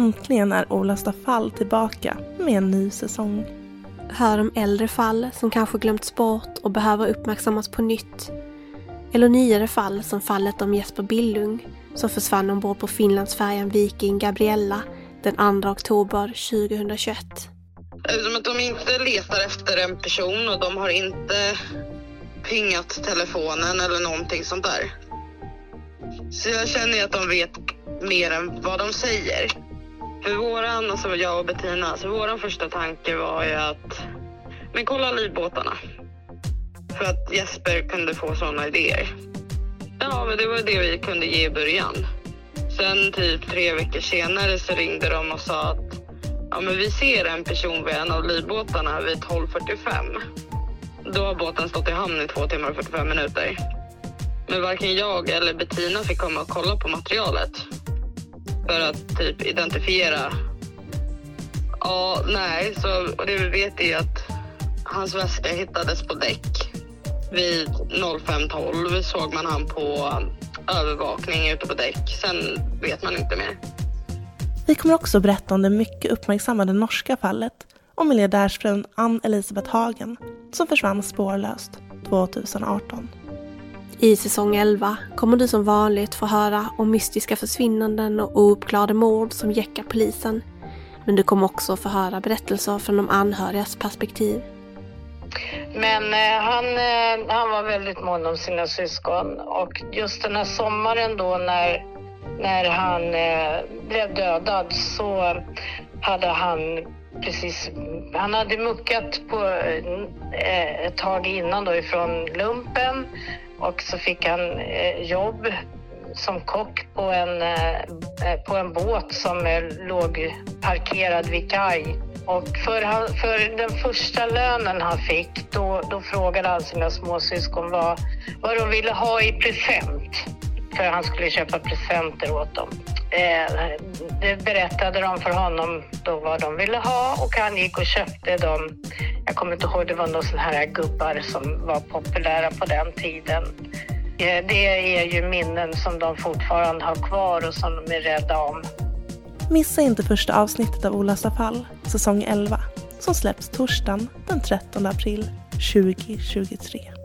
äntligen är Olösta fall tillbaka med en ny säsong. Hör om äldre fall som kanske glömts bort och behöver uppmärksammas på nytt. Eller nyare fall som fallet om Jesper Billung som försvann ombord på Finlandsfärjan Viking Gabriella den 2 oktober 2021. Eftersom att de inte letar efter en person och de har inte pingat telefonen eller någonting sånt där. Så jag känner att de vet mer än vad de säger. För våran, alltså jag och Bettina, så våran första tanke var ju att men kolla livbåtarna. För att Jesper kunde få sådana idéer. Ja, men det var det vi kunde ge i början. Sen typ tre veckor senare så ringde de och sa att ja, men vi ser en person vid en av livbåtarna vid 12.45. Då har båten stått i hamn i två timmar och 45 minuter. Men varken jag eller Bettina fick komma och kolla på materialet för att typ identifiera. Ja, nej, så det vi vet är att hans väska hittades på däck. Vid 05.12 såg man han på övervakning ute på däck. Sen vet man inte mer. Vi kommer också berätta om det mycket uppmärksammade norska fallet om miljardärsfrun Ann Elisabeth Hagen som försvann spårlöst 2018. I säsong 11 kommer du som vanligt få höra om mystiska försvinnanden och ouppklarade mord som jäckar polisen. Men du kommer också få höra berättelser från de anhörigas perspektiv. Men eh, han, eh, han var väldigt mån om sina syskon och just den här sommaren då när, när han eh, blev dödad så hade han precis, han hade muckat på eh, ett tag innan då ifrån lumpen och så fick han eh, jobb som kock på en, eh, eh, på en båt som eh, låg parkerad vid kaj. Och för, han, för den första lönen han fick, då, då frågade han sina småsyskon vad, vad de ville ha i present. För han skulle köpa presenter åt dem. Eh, det berättade de för honom då vad de ville ha och han gick och köpte dem. Jag kommer inte ihåg, det var några sådana här gubbar som var populära på den tiden. Eh, det är ju minnen som de fortfarande har kvar och som de är rädda om. Missa inte första avsnittet av Olösta fall, säsong 11, som släpps torsdagen den 13 april 2023.